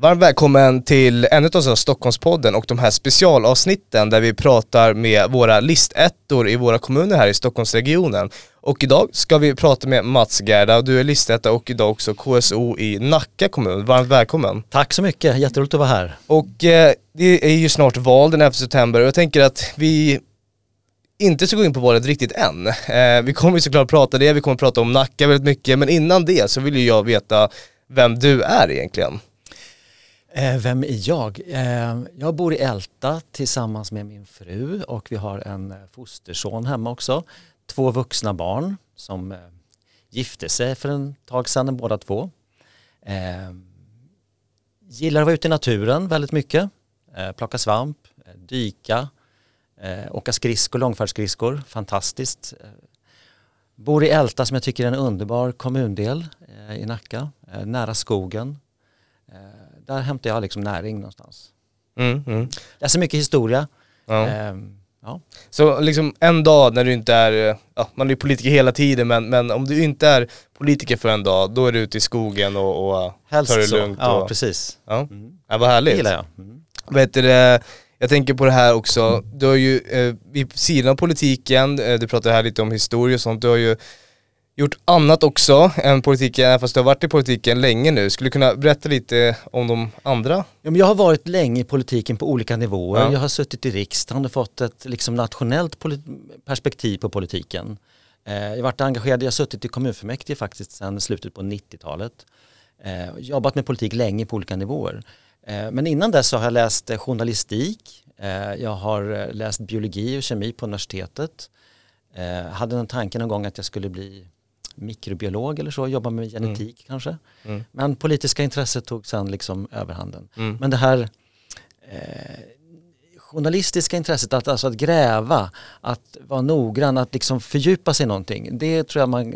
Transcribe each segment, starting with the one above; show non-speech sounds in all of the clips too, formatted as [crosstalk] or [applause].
Varmt välkommen till ännu ett av Stockholmspodden och de här specialavsnitten där vi pratar med våra listettor i våra kommuner här i Stockholmsregionen. Och idag ska vi prata med Mats Gerda, du är listetta och idag också KSO i Nacka kommun. Varmt välkommen. Tack så mycket, jätteroligt att vara här. Och eh, det är ju snart val den 11 september och jag tänker att vi inte ska gå in på valet riktigt än. Eh, vi kommer såklart prata det, vi kommer prata om Nacka väldigt mycket, men innan det så vill ju jag veta vem du är egentligen. Eh, vem är jag? Eh, jag bor i Älta tillsammans med min fru och vi har en eh, fosterson hemma också. Två vuxna barn som eh, gifte sig för en tag sedan båda två. Eh, gillar att vara ute i naturen väldigt mycket. Plocka svamp, dyka, åka skridskor, långfärdsskridskor. Fantastiskt. Bor i Älta som jag tycker är en underbar kommundel i Nacka. Nära skogen där hämtar jag liksom näring någonstans. Mm, mm. Läser mycket historia. Ja. Ehm, ja. Så liksom en dag när du inte är, ja, man är ju politiker hela tiden men, men om du inte är politiker för en dag, då är du ute i skogen och, och Helst tar det lugnt. Så. Ja, precis. Ja, mm. ja vad härligt. Det gillar jag. Mm. Vet du, jag tänker på det här också, du har ju eh, vid sidan av politiken, eh, du pratar här lite om historia och sånt, du har ju gjort annat också än politiken, fast du har varit i politiken länge nu. Skulle du kunna berätta lite om de andra? Ja, jag har varit länge i politiken på olika nivåer. Ja. Jag har suttit i riksdagen och fått ett liksom, nationellt perspektiv på politiken. Eh, jag har varit engagerad, jag har suttit i kommunfullmäktige faktiskt sedan slutet på 90-talet. Eh, jobbat med politik länge på olika nivåer. Eh, men innan dess så har jag läst journalistik, jag har läst biologi och kemi på universitetet. Hade en tanke någon gång att jag skulle bli mikrobiolog eller så, jobba med genetik mm. kanske. Mm. Men politiska intresset tog sen liksom överhanden. Mm. Men det här eh, journalistiska intresset, att, alltså att gräva, att vara noggrann, att liksom fördjupa sig i någonting, det tror jag man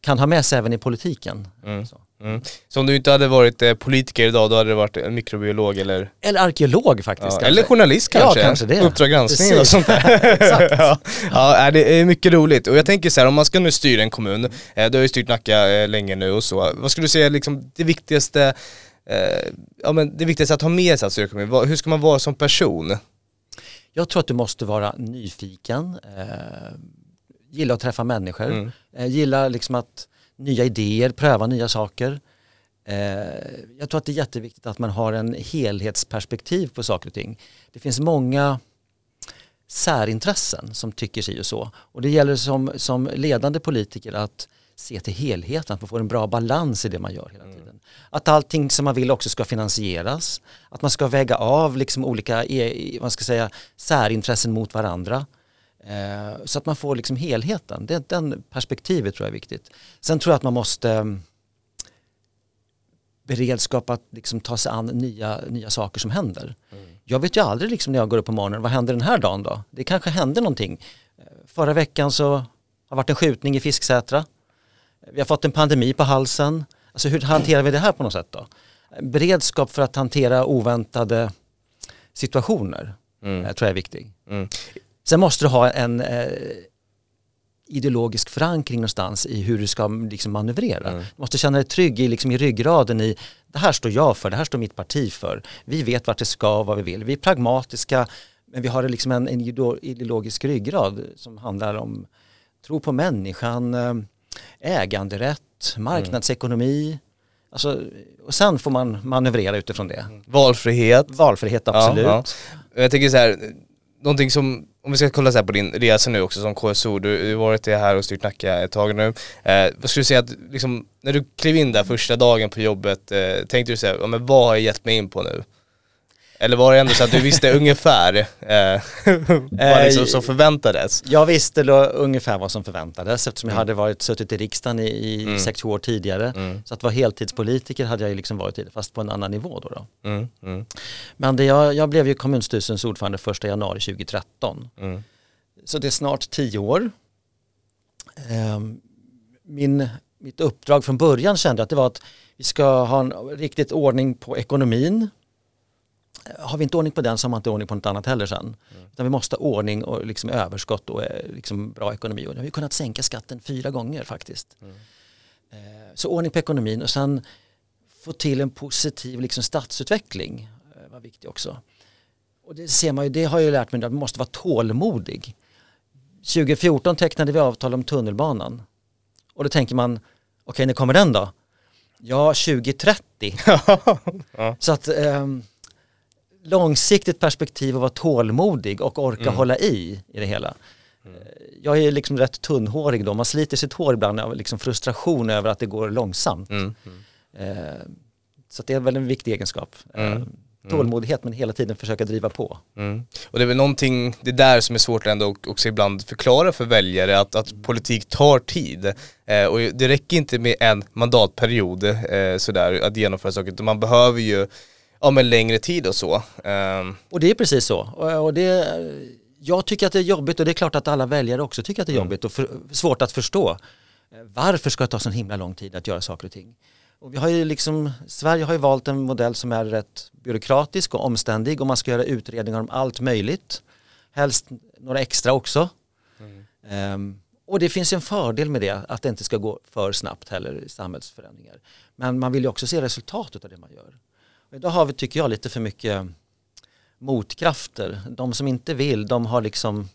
kan ha med sig även i politiken. Mm. Så. Mm. Så om du inte hade varit eh, politiker idag, då hade du varit en mikrobiolog eller? Eller arkeolog faktiskt. Ja, eller journalist kanske. Ja, kanske det. Uppdrag granskning och sånt där. [laughs] ja. ja, det är mycket roligt. Och jag tänker så här, om man ska nu styra en kommun, eh, du har ju styrt Nacka eh, länge nu och så, vad skulle du säga liksom det viktigaste, eh, ja men det viktigaste att ha med sig att styra kommun, hur ska man vara som person? Jag tror att du måste vara nyfiken, eh, gilla att träffa människor, mm. eh, gilla liksom att nya idéer, pröva nya saker. Eh, jag tror att det är jätteviktigt att man har en helhetsperspektiv på saker och ting. Det finns många särintressen som tycker sig och så. Och det gäller som, som ledande politiker att se till helheten, att man får en bra balans i det man gör hela mm. tiden. Mm. Att allting som man vill också ska finansieras, att man ska väga av liksom olika e, vad ska säga, särintressen mot varandra. Eh, så att man får liksom helheten. Det, den perspektivet tror jag är viktigt. Sen tror jag att man måste mm, beredskap att liksom ta sig an nya, nya saker som händer. Mm. Jag vet ju aldrig liksom när jag går upp på morgonen, vad händer den här dagen då? Det kanske händer någonting. Eh, förra veckan så har det varit en skjutning i Fisksätra. Vi har fått en pandemi på halsen. Alltså hur hanterar vi det här på något sätt då? Beredskap för att hantera oväntade situationer mm. Eh, tror jag är viktig. Mm. Sen måste du ha en eh, ideologisk förankring någonstans i hur du ska liksom, manövrera. Mm. Du måste känna dig trygg i, liksom, i ryggraden i det här står jag för, det här står mitt parti för. Vi vet vart det ska och vad vi vill. Vi är pragmatiska men vi har liksom en, en ideologisk ryggrad som handlar om tro på människan, eh, äganderätt, marknadsekonomi. Mm. Alltså, och sen får man manövrera utifrån det. Valfrihet. Valfrihet, absolut. Ja, ja. Jag tänker så här, någonting som, om vi ska kolla så på din resa nu också som KSO, du har varit här och styrt Nacka ett tag nu. Eh, vad skulle du säga att, liksom, när du klev in där första dagen på jobbet, eh, tänkte du säga, ja, men vad har jag gett mig in på nu? Eller var det ändå så att du visste [laughs] ungefär eh, vad liksom som förväntades? Jag visste då ungefär vad som förväntades eftersom jag mm. hade varit, suttit i riksdagen i, i mm. sex år tidigare. Mm. Så att vara heltidspolitiker hade jag liksom varit tidigare, fast på en annan nivå då. då. Mm. Mm. Men det, jag, jag blev ju kommunstyrelsens ordförande första januari 2013. Mm. Så det är snart tio år. Um, min, mitt uppdrag från början kände att det var att vi ska ha en riktigt ordning på ekonomin har vi inte ordning på den så har man inte ordning på något annat heller sen. Mm. Utan vi måste ha ordning och liksom överskott och eh, liksom bra ekonomi. Och nu har vi kunnat sänka skatten fyra gånger faktiskt. Mm. Eh, så ordning på ekonomin och sen få till en positiv liksom stadsutveckling eh, var viktigt också. Och det ser man ju, det har jag ju lärt mig att man måste vara tålmodig. 2014 tecknade vi avtal om tunnelbanan. Och då tänker man, okej okay, när kommer den då? Ja, 2030. [laughs] ja. Så att eh, långsiktigt perspektiv och vara tålmodig och orka mm. hålla i i det hela. Mm. Jag är liksom rätt tunnhårig då, man sliter sitt hår ibland av liksom frustration över att det går långsamt. Mm. mm. Eh, så det är väl en viktig egenskap. Mm. Eh, Mm. tålmodighet men hela tiden försöka driva på. Mm. Och det är väl någonting, det är där som är svårt ändå också ibland förklara för väljare att, att politik tar tid. Eh, och det räcker inte med en mandatperiod eh, sådär att genomföra saker utan man behöver ju ja, men längre tid och så. Eh. Och det är precis så. Och, och det, jag tycker att det är jobbigt och det är klart att alla väljare också tycker att det är mm. jobbigt och för, svårt att förstå. Eh, varför ska det ta så himla lång tid att göra saker och ting? Och vi har ju liksom, Sverige har ju valt en modell som är rätt byråkratisk och omständig och man ska göra utredningar om allt möjligt. Helst några extra också. Mm. Um, och det finns en fördel med det, att det inte ska gå för snabbt heller i samhällsförändringar. Men man vill ju också se resultatet av det man gör. Och idag har vi, tycker jag, lite för mycket motkrafter. De som inte vill, de har liksom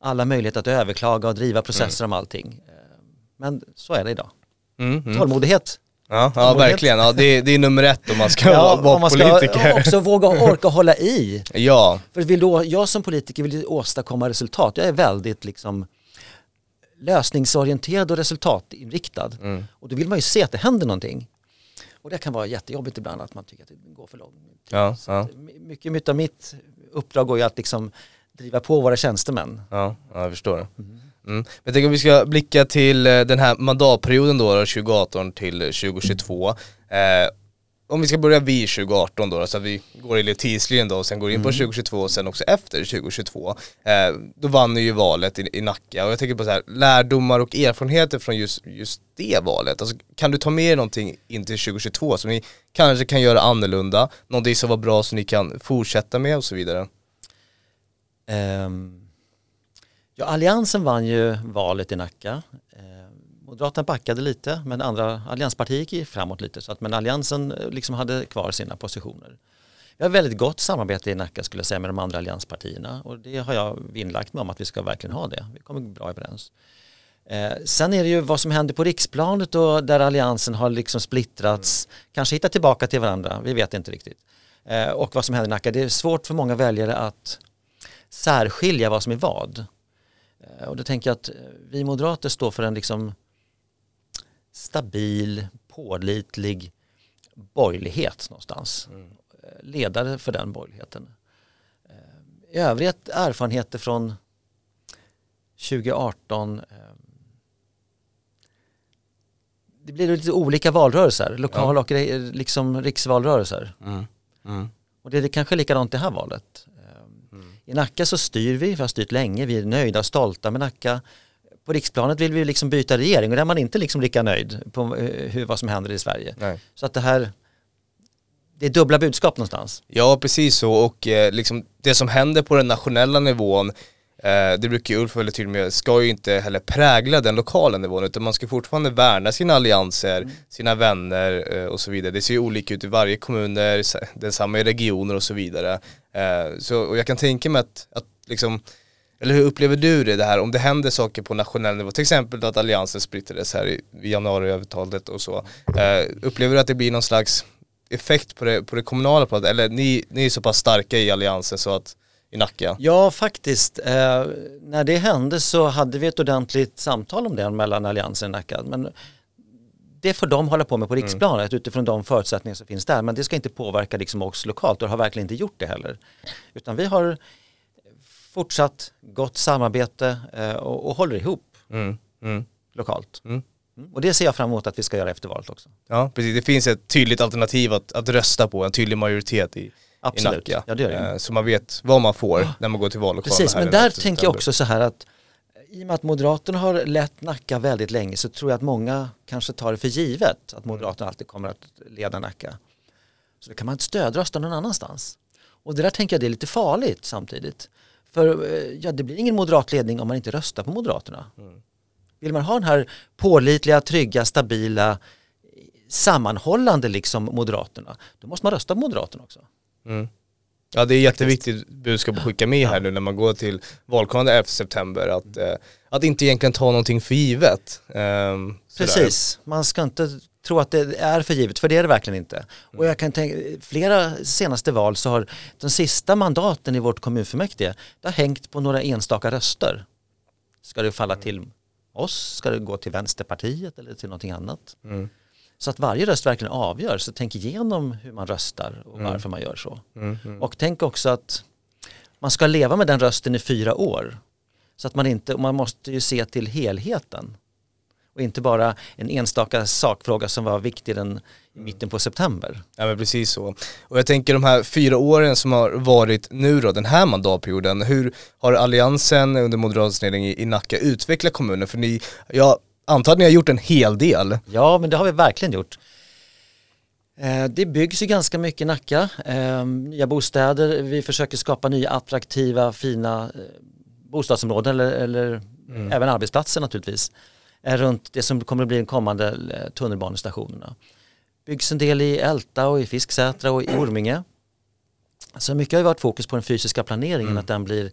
alla möjligheter att överklaga och driva processer mm. om allting. Ehm, men så är det idag. Mm, mm. Tålmodighet Ja, ja verkligen. Ja, det, är, det är nummer ett om man ska [laughs] ja, vara man ska politiker. också våga orka hålla i. [laughs] Ja. För vill då, jag som politiker vill åstadkomma resultat. Jag är väldigt liksom lösningsorienterad och resultatinriktad. Mm. Och då vill man ju se att det händer någonting. Och det kan vara jättejobbigt ibland att man tycker att det går för långt. Ja, ja. Mycket av mitt uppdrag går ju att liksom driva på våra tjänstemän. Ja, ja jag förstår. Mm. Mm. Jag tänker att vi ska blicka till eh, den här mandatperioden då, 2018 till 2022. Eh, om vi ska börja vid 2018 då, så att vi går i tidslinjen då och sen går in mm. på 2022 och sen också efter 2022. Eh, då vann ni ju valet i, i Nacka och jag tänker på så här, lärdomar och erfarenheter från just, just det valet. Alltså, kan du ta med er någonting in till 2022 som ni kanske kan göra annorlunda, någonting som var bra som ni kan fortsätta med och så vidare? Um Ja, Alliansen vann ju valet i Nacka. Moderaterna backade lite men andra allianspartier gick framåt lite så att men Alliansen eh, liksom hade kvar sina positioner. Vi har väldigt gott samarbete i Nacka skulle jag säga med de andra allianspartierna och det har jag vinnlagt mig om att vi ska verkligen ha det. Vi kommer bra överens. Eh, sen är det ju vad som händer på riksplanet och där alliansen har liksom splittrats, mm. kanske hittat tillbaka till varandra, vi vet inte riktigt. Eh, och vad som händer i Nacka, det är svårt för många väljare att särskilja vad som är vad. Eh, och då tänker jag att eh, vi moderater står för en liksom stabil, pålitlig borgerlighet någonstans. Mm. Eh, ledare för den borgerligheten. I övrigt erfarenheter från 2018 det blir lite olika valrörelser, lokal ja. och liksom riksvalrörelser. Mm. Mm. Och det är kanske likadant det här valet. I Nacka så styr vi, vi har styrt länge, vi är nöjda och stolta med Nacka. På riksplanet vill vi liksom byta regering och där är man inte liksom lika nöjd på eh, hur, vad som händer i Sverige. Nej. Så att det här, det är dubbla budskap någonstans. Ja, precis så och eh, liksom det som händer på den nationella nivån Eh, det brukar ju Ulf väldigt tydligt med, ska ju inte heller prägla den lokala nivån utan man ska fortfarande värna sina allianser, mm. sina vänner eh, och så vidare. Det ser ju olika ut i varje kommun, densamma i regioner och så vidare. Eh, så, och jag kan tänka mig att, att liksom, eller hur upplever du det, det här om det händer saker på nationell nivå, till exempel att alliansen splittrades här i, januariövertalet och så. upplever du att det blir någon slags effekt på det, på det kommunala planet eller ni, ni är så pass starka i alliansen så att i Nacka? Ja, faktiskt. Eh, när det hände så hade vi ett ordentligt samtal om det mellan Alliansen och Nacka. Men det får de hålla på med på mm. riksplanet mm. utifrån de förutsättningar som finns där. Men det ska inte påverka liksom oss lokalt och har verkligen inte gjort det heller. Utan vi har fortsatt gott samarbete eh, och, och håller ihop mm. Mm. lokalt. Mm. mm. Och det ser jag fram emot att vi ska göra efter valet också. Ja, precis. Det finns ett tydligt alternativ att, att rösta på, en tydlig majoritet i, Absolut. i Nacka. Ja, det gör det. Eh, så man vet vad man får ja. när man går till vallokalen. Precis, men där tänker jag också så här att i och med att Moderaterna har lett Nacka väldigt länge så tror jag att många kanske tar det för givet att Moderaterna alltid kommer att leda Nacka. Så då kan man stödrösta någon annanstans. Och det där tänker jag det är lite farligt samtidigt. För eh, ja, det blir ingen moderat ledning om man inte röstar på Moderaterna. Mm. Vill man ha den här pålitliga, trygga, stabila, sammanhållande liksom Moderaterna, då måste man rösta på Moderaterna också. Mm. Ja det är jätteviktigt budskap att skicka med här nu när man går till valkåren 11 september att, eh, att inte egentligen ta någonting för givet. Um, Precis, man ska inte tro att det är för givet, för det är det verkligen inte. Och jag kan tänka, flera senaste val så har de sista mandaten i vårt kommunfullmäktige, det har hängt på några enstaka röster. Ska det falla till oss? Ska det gå till Vänsterpartiet eller till någonting annat? Mm. Så att varje röst verkligen avgör, så tänk igenom hur man röstar och mm. varför man gör så. Mm, mm. Och tänk också att man ska leva med den rösten i fyra år. Så att man inte, man måste ju se till helheten. Och inte bara en enstaka sakfråga som var viktig den, i mitten på september. Ja men precis så. Och jag tänker de här fyra åren som har varit nu då, den här mandatperioden, hur har alliansen under Moderaternas ledning i, i Nacka utvecklat kommunen? För ni, jag antar att ni har gjort en hel del. Ja men det har vi verkligen gjort. Eh, det byggs ju ganska mycket i Nacka, eh, nya bostäder, vi försöker skapa nya attraktiva fina eh, bostadsområden eller, eller mm. även arbetsplatser naturligtvis runt det som kommer att bli de kommande tunnelbanestationerna. Byggs en del i Älta och i Fisksätra och i Orminge. Så mycket har ju varit fokus på den fysiska planeringen, mm. att den blir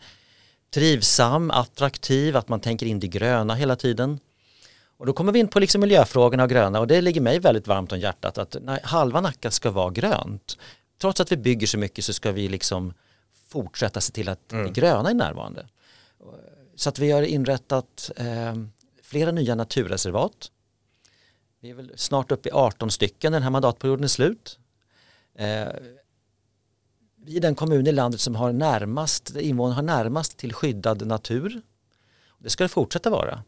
trivsam, attraktiv, att man tänker in det gröna hela tiden. Och då kommer vi in på liksom miljöfrågorna och gröna och det ligger mig väldigt varmt om hjärtat att halva Nacka ska vara grönt. Trots att vi bygger så mycket så ska vi liksom fortsätta se till att mm. det gröna är närvarande. Så att vi har inrättat eh, flera nya naturreservat. Vi är väl snart uppe i 18 stycken, den här mandatperioden är slut. Eh, vi är den kommun i landet som har närmast, invånarna har närmast till skyddad natur. Det ska det fortsätta vara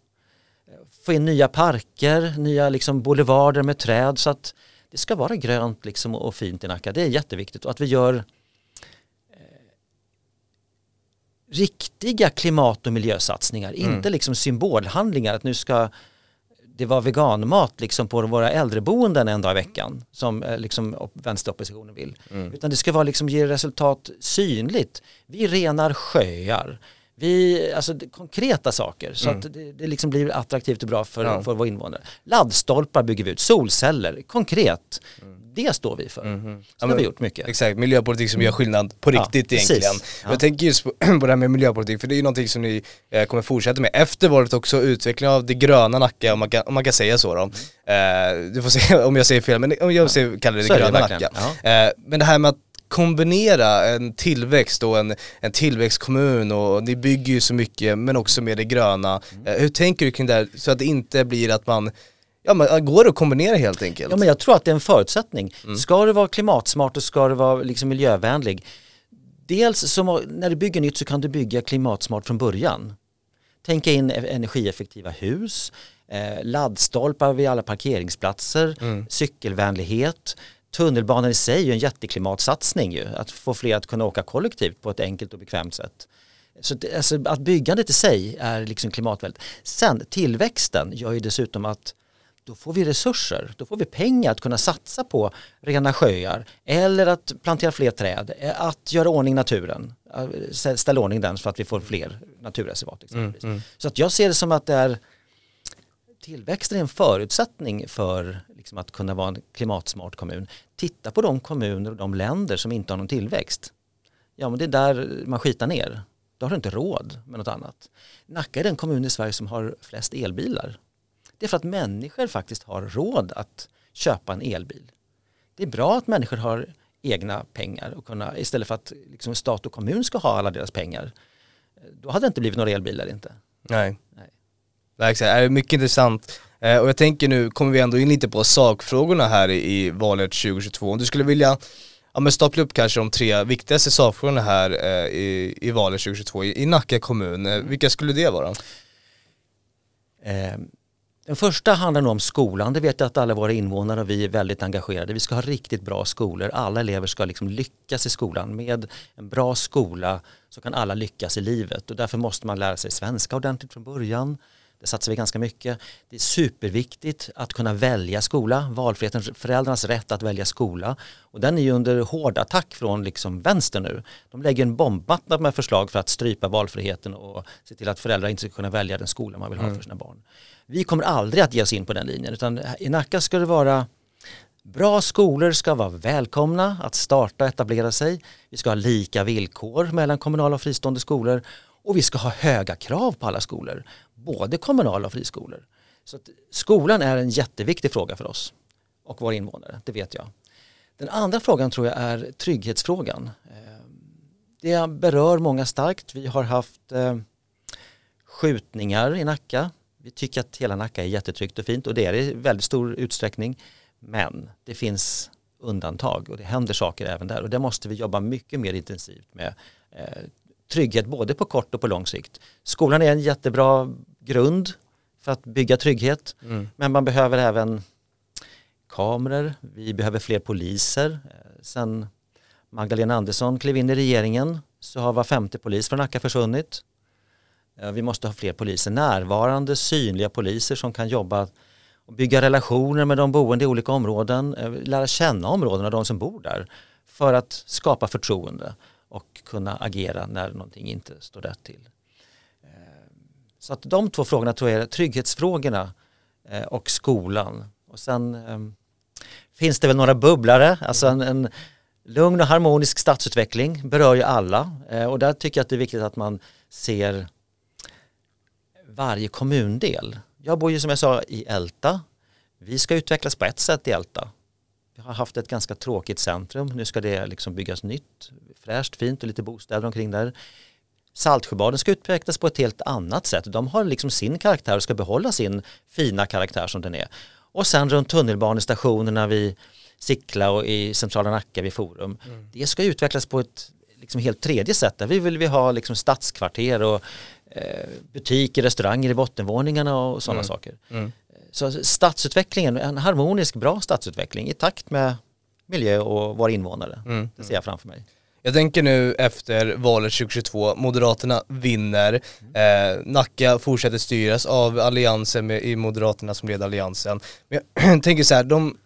eh, få in nya parker, nya liksom boulevarder med träd så att det ska vara grönt liksom och fint i Nacka. Det är jätteviktigt och att vi gör eh, riktiga klimat och miljösatsningar, mm. inte liksom symbolhandlingar att nu ska det vara veganmat liksom på våra äldreboenden en dag i veckan som eh, liksom vänsteroppositionen vill. Mm. Utan det ska vara liksom ge resultat synligt. Vi renar sjöar, vi, alltså konkreta saker så mm. att det, det liksom blir attraktivt och bra för, ja. för våra invånare. Laddstolpar bygger vi ut, solceller, konkret. Mm. Det står vi för. Mm -hmm. Så ja, det har vi gjort mycket. Exakt, miljöpolitik som gör skillnad på riktigt ja, egentligen. Ja. Jag tänker just på, [clears throat] på det här med miljöpolitik, för det är ju någonting som ni eh, kommer fortsätta med. Efter valet också utveckling av det gröna Nacka, om man kan, om man kan säga så då. Mm. Eh, du får se [laughs] om jag säger fel, men om jag säger, kallar det, det gröna Nacka. Eh, men det här med att kombinera en tillväxt och en, en tillväxtkommun och ni bygger ju så mycket men också med det gröna. Mm. Eh, hur tänker du kring det här så att det inte blir att man Ja men går det att kombinera helt enkelt? Ja men jag tror att det är en förutsättning. Mm. Ska det vara klimatsmart och ska det vara liksom miljövänlig. Dels så när du bygger nytt så kan du bygga klimatsmart från början. Tänka in e-, energieffektiva hus, eh, laddstolpar vid alla parkeringsplatser, mm. cykelvänlighet tunnelbanan i sig är ju en jätteklimatsatsning ju, att få fler att kunna åka kollektivt på ett enkelt och bekvämt sätt. Så det, alltså, att byggandet i sig är liksom klimatvänligt. Sen tillväxten gör ju dessutom att då får vi resurser, då får vi pengar att kunna satsa på rena sjöar eller att plantera fler träd, att göra ordning naturen, ställa ordning den så att vi får fler naturreservat. Mm, mm. Så att jag ser det som att det är tillväxten är en förutsättning för liksom, att kunna vara en klimatsmart kommun. Titta på de kommuner och de länder som inte har någon tillväxt. Ja men det är där man skitar ner. Då har du inte råd med något annat. Nacka är den kommun i Sverige som har flest elbilar. Det är för att människor faktiskt har råd att köpa en elbil. Det är bra att människor har egna pengar och kunna, istället för att liksom stat och kommun ska ha alla deras pengar. Då hade det inte blivit några elbilar inte. Nej. Nej. Det är mycket intressant. Eh, och jag tänker nu kommer vi ändå in lite på sakfrågorna här i, valet 2022. Om du skulle vilja ja, men stapla upp kanske de tre viktigaste sakfrågorna här eh, i, i valet 2022 i, i Nacka kommun. Eh, vilka skulle det vara? Eh, den första handlar nog om skolan. Det vet jag att alla våra invånare och vi är väldigt engagerade. Vi ska ha riktigt bra skolor. Alla elever ska liksom lyckas i skolan. Med en bra skola så kan alla lyckas i livet och därför måste man lära sig svenska ordentligt från början. Det satsar vi ganska mycket. Det är superviktigt att kunna välja skola, valfriheten, föräldrarnas rätt att välja skola. Och den är ju under hård attack från liksom vänster nu. De lägger en bombmatta med förslag för att strypa valfriheten och se till att föräldrar inte ska kunna välja den skola man vill ha för mm. sina barn. Vi kommer aldrig att ge oss in på den linjen utan i Nacka ska det vara Bra skolor ska vara välkomna att starta och etablera sig. Vi ska ha lika villkor mellan kommunala och fristående skolor och vi ska ha höga krav på alla skolor, både kommunala och friskolor. Så skolan är en jätteviktig fråga för oss och våra invånare, det vet jag. Den andra frågan tror jag är trygghetsfrågan. Eh, det berör många starkt. Vi har haft eh, skjutningar i Nacka. Vi tycker att hela Nacka är jättetryggt och fint och det är det i väldigt stor utsträckning. Men det finns undantag och det händer saker även där och det måste vi jobba mycket mer intensivt med. Eh, Trygghet både på kort och på lång sikt. Skolan är en jättebra grund för att bygga trygghet mm. men man behöver även kameror, vi behöver fler poliser. Sen Magdalena Andersson klev in i regeringen så har var femte polis från Nacka försvunnit. Eh, vi måste ha fler poliser, närvarande, synliga poliser som kan jobba och bygga relationer med de boende i olika områden, eh, lära känna områdena, de som bor där för att skapa förtroende och kunna agera när någonting inte står rätt till. Eh, så att de två frågorna tror jag är trygghetsfrågorna eh, och skolan. Och sen ehm, finns det väl några bubblare, alltså en, en lugn och harmonisk stadsutveckling berör ju alla eh, och där tycker jag att det är viktigt att man ser varje kommundel jag bor ju som jag sa i Älta. Vi ska utvecklas på ett sätt i Älta. Vi har haft ett ganska tråkigt centrum. Nu ska det liksom byggas nytt, fräscht, fint och lite bostäder omkring där. Saltsjöbaden ska utvecklas på ett helt annat sätt. De har liksom sin karaktär och ska behålla sin fina karaktär som den är. Och sen runt tunnelbanestationerna vid Sickla och i centrala Nacka vid Forum. Mm. Det ska utvecklas på ett liksom helt tredje sätt. Där vi vill vi ha liksom stadskvarter och Eh, butiker, restauranger i bottenvåningarna och sådana mm. saker. Mm. Så stadsutvecklingen, en harmonisk bra stadsutveckling i takt med miljö och våra invånare. Mm. Det ser jag framför mig. Jag tänker nu efter valet 2022, Moderaterna vinner, eh, Nacka fortsätter styras av alliansen med, i Moderaterna som leder alliansen. Men jag [clears throat] tänker så här, de,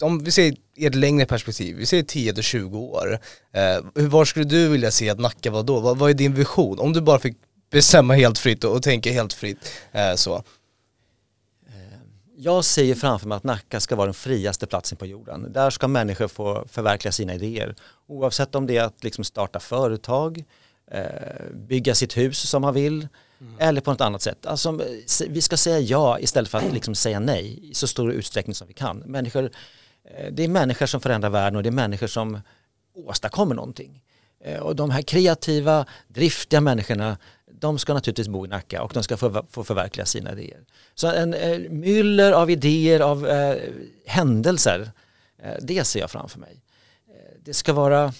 om vi ser i ett längre perspektiv, vi ser 10 20 år, eh, var skulle du vilja se att Nacka var då? Vad, vad är din vision? Om du bara fick bestämma helt fritt och, och tänka helt fritt. Eh, så. Jag ser framför mig att Nacka ska vara den friaste platsen på jorden. Där ska människor få förverkliga sina idéer. Oavsett om det är att liksom starta företag, eh, bygga sitt hus som man vill mm. eller på något annat sätt. Alltså, vi ska säga ja istället för att [clears throat] liksom säga nej i så stor utsträckning som vi kan. Människor, eh, det är människor som förändrar världen och det är människor som åstadkommer någonting. Eh, och de här kreativa, driftiga människorna de ska naturligtvis bo i Nacka och de ska få, få förverkliga sina idéer. Så en eh, myller av idéer, av eh, händelser, eh, det ser jag framför mig. Eh, det ska vara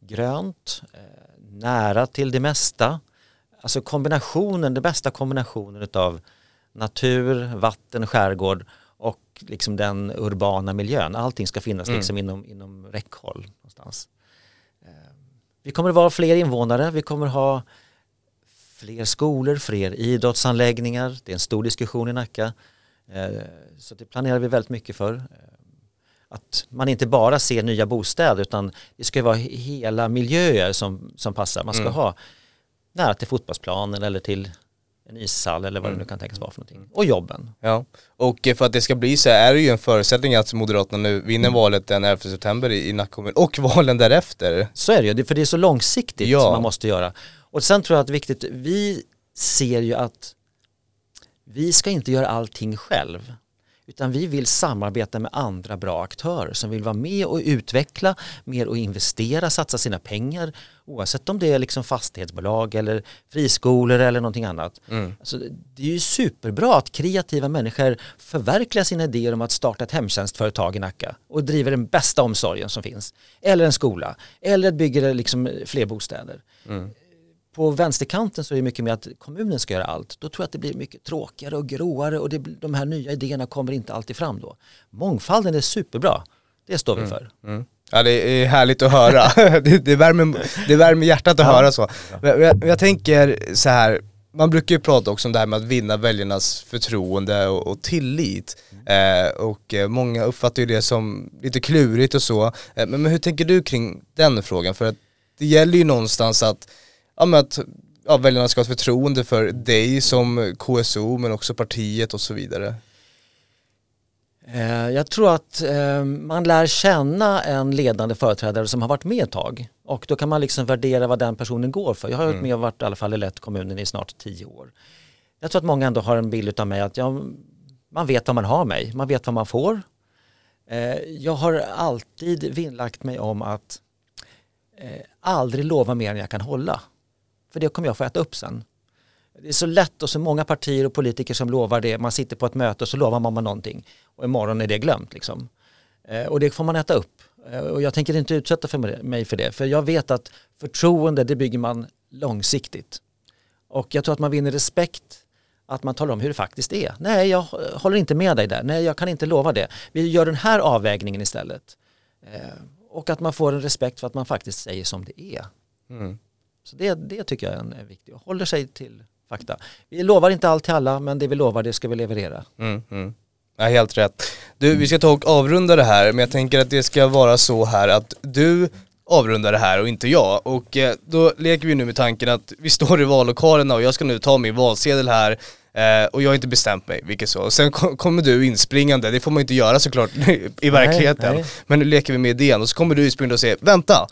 grönt, eh, nära till det mesta. Alltså kombinationen, den bästa kombinationen av natur, vatten, skärgård och liksom den urbana miljön. Allting ska finnas mm. liksom inom, inom räckhåll någonstans. Eh, vi kommer att vara fler invånare, vi kommer att ha fler skolor, fler idrottsanläggningar. Det är en stor diskussion i Nacka. Eh, så det planerar vi väldigt mycket för. Eh, att man inte bara ser nya bostäder utan det ska vara hela miljöer som, som passar. Man ska mm. ha nära till fotbollsplanen eller till en ishall eller vad mm. det nu kan tänkas vara för någonting. Och jobben. Ja, och för att det ska bli så är det ju en förutsättning att Moderaterna nu vinner mm. valet den 11 september i, i Nacka kommun och valen därefter. Så är det ju, för det är så långsiktigt ja. som man måste göra. Och sen tror jag att det är viktigt, vi ser ju att vi ska inte göra allting själv utan vi vill samarbeta med andra bra aktörer som vill vara med och utveckla mer och investera, satsa sina pengar oavsett om det är liksom fastighetsbolag eller friskolor eller någonting annat. Mm. Alltså, det är ju superbra att kreativa människor förverkligar sina idéer om att starta ett hemtjänstföretag i Nacka och driver den bästa omsorgen som finns. Eller en skola, eller bygger liksom fler bostäder. Mm på vänsterkanten så är det mycket mer att kommunen ska göra allt. Då tror jag att det blir mycket tråkigare och gråare och det, de här nya idéerna kommer inte alltid fram då. Mångfalden är superbra. Det står vi mm. för. Mm. Ja det är härligt att höra. [laughs] det, det, värmer, det värmer hjärtat att ja. höra så. Jag, jag, jag, tänker så här, man brukar ju prata också om det här med att vinna väljarnas förtroende och, och tillit. Eh, och eh, många uppfattar ju det som lite klurigt och så. Eh, men, men hur tänker du kring den frågan? För att det gäller ju någonstans att, ja, men att ja, väljarna ska ha ett förtroende för dig som KSO men också partiet och så vidare. Eh, jag tror att eh, man lär känna en ledande företrädare som har varit med ett tag och då kan man liksom värdera vad den personen går för. Jag har varit mm. med och varit i alla fall i lett kommunen i snart tio år. Jag tror att många ändå har en bild av mig att jag, man vet vad man har mig, man vet vad man får. Eh, jag har alltid vinnlagt mig om att aldrig lova mer än jag kan hålla. För det kommer jag få äta upp sen. Det är så lätt och så många partier och politiker som lovar det. Man sitter på ett möte och så lovar man någonting och imorgon är det glömt. Liksom. Eh, och det får man äta upp. Eh, och jag tänker inte utsätta för mig för det. För jag vet att förtroende det bygger man långsiktigt. Och jag tror att man vinner respekt att man talar om hur det faktiskt är. Nej, jag håller inte med dig där. Nej, jag kan inte lova det. Vi gör den här avvägningen istället. Eh, och att man får en respekt för att man faktiskt säger som det är. Mm. Så det, det tycker jag är viktigt. Håller sig till fakta. Vi lovar inte allt till alla, men det vi lovar det ska vi leverera. Mm, mm. Ja, helt rätt. Du, vi ska ta och avrunda det här, men jag tänker att det ska vara så här att du avrundar det här och inte jag. Och eh, då leker vi nu med tanken att vi står i vallokalerna och jag ska nu ta min valsedel här eh, och jag har inte bestämt mig, vilket så. Och sen kommer du inspringande, det får man inte göra såklart [laughs] i verkligheten. Nej, nej. Men nu leker vi med idén och så kommer du inspringande och säger, vänta!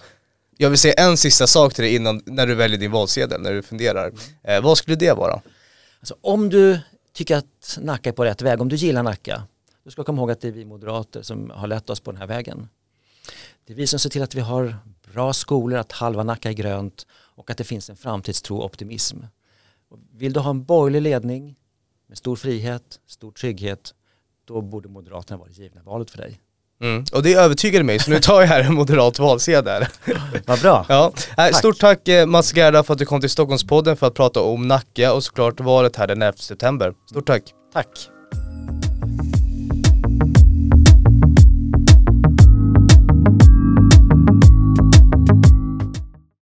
Jag vill säga en sista sak till dig innan, när du väljer din valsedel, när du funderar. Eh, vad skulle det vara? Alltså, om du tycker att Nacka är på rätt väg, om du gillar Nacka, då ska du komma ihåg att det är vi moderater som har lett oss på den här vägen. Det är vi som ser till att vi har bra skolor, att halva Nacka är grönt och att det finns en framtidstro och optimism. Vill du ha en borgerlig ledning med stor frihet, stor trygghet, då borde Moderaterna vara det givna valet för dig. Mm. Och det övertygade mig, så nu tar jag här en moderat valsedel. [laughs] Vad bra. Ja. Tack. Stort tack eh, Mats Gerda för att du kom till Stockholmspodden för att prata om Nacka och såklart valet här den 11 september. Stort tack. Tack.